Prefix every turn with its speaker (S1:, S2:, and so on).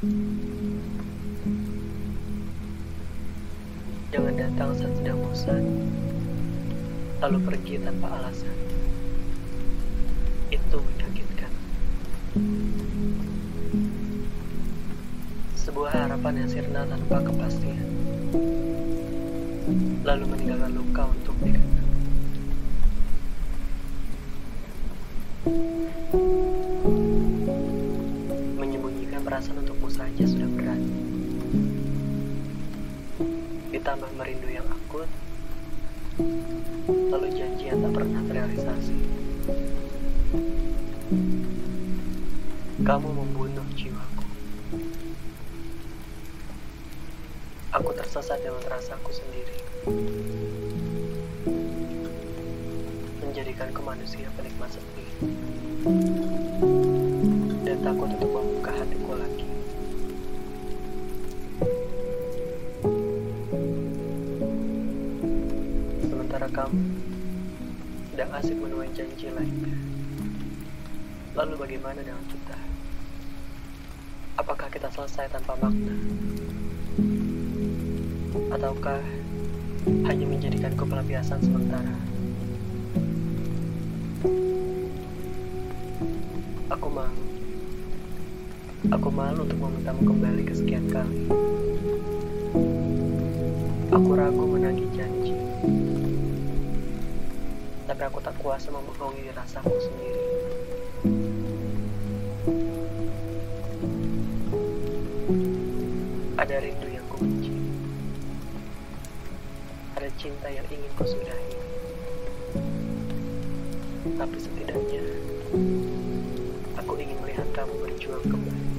S1: Jangan datang saat sedang bosan, lalu pergi tanpa alasan. Itu menyakitkan. Sebuah harapan yang sirna tanpa kepastian, lalu meninggalkan luka untuk dikenang. Perasaan untukmu saja sudah berat. Ditambah merindu yang akut, lalu janji yang tak pernah terrealisasi. Kamu membunuh jiwaku. Aku tersesat dengan rasaku sendiri. Menjadikanku manusia penikmat sepi. Takut untuk membuka hatiku lagi. Sementara kamu sedang asik menuai janji lainnya. Lalu bagaimana dengan kita? Apakah kita selesai tanpa makna? Ataukah hanya menjadikanku pelampiasan sementara? Aku malu. Aku malu untuk memintamu kembali kesekian kali. Aku ragu menagih janji. Tapi aku tak kuasa membohongi rasaku sendiri. Ada rindu yang ku benci. Ada cinta yang ingin ku sudahi. Tapi setidaknya aku ingin melihat kamu berjuang kembali.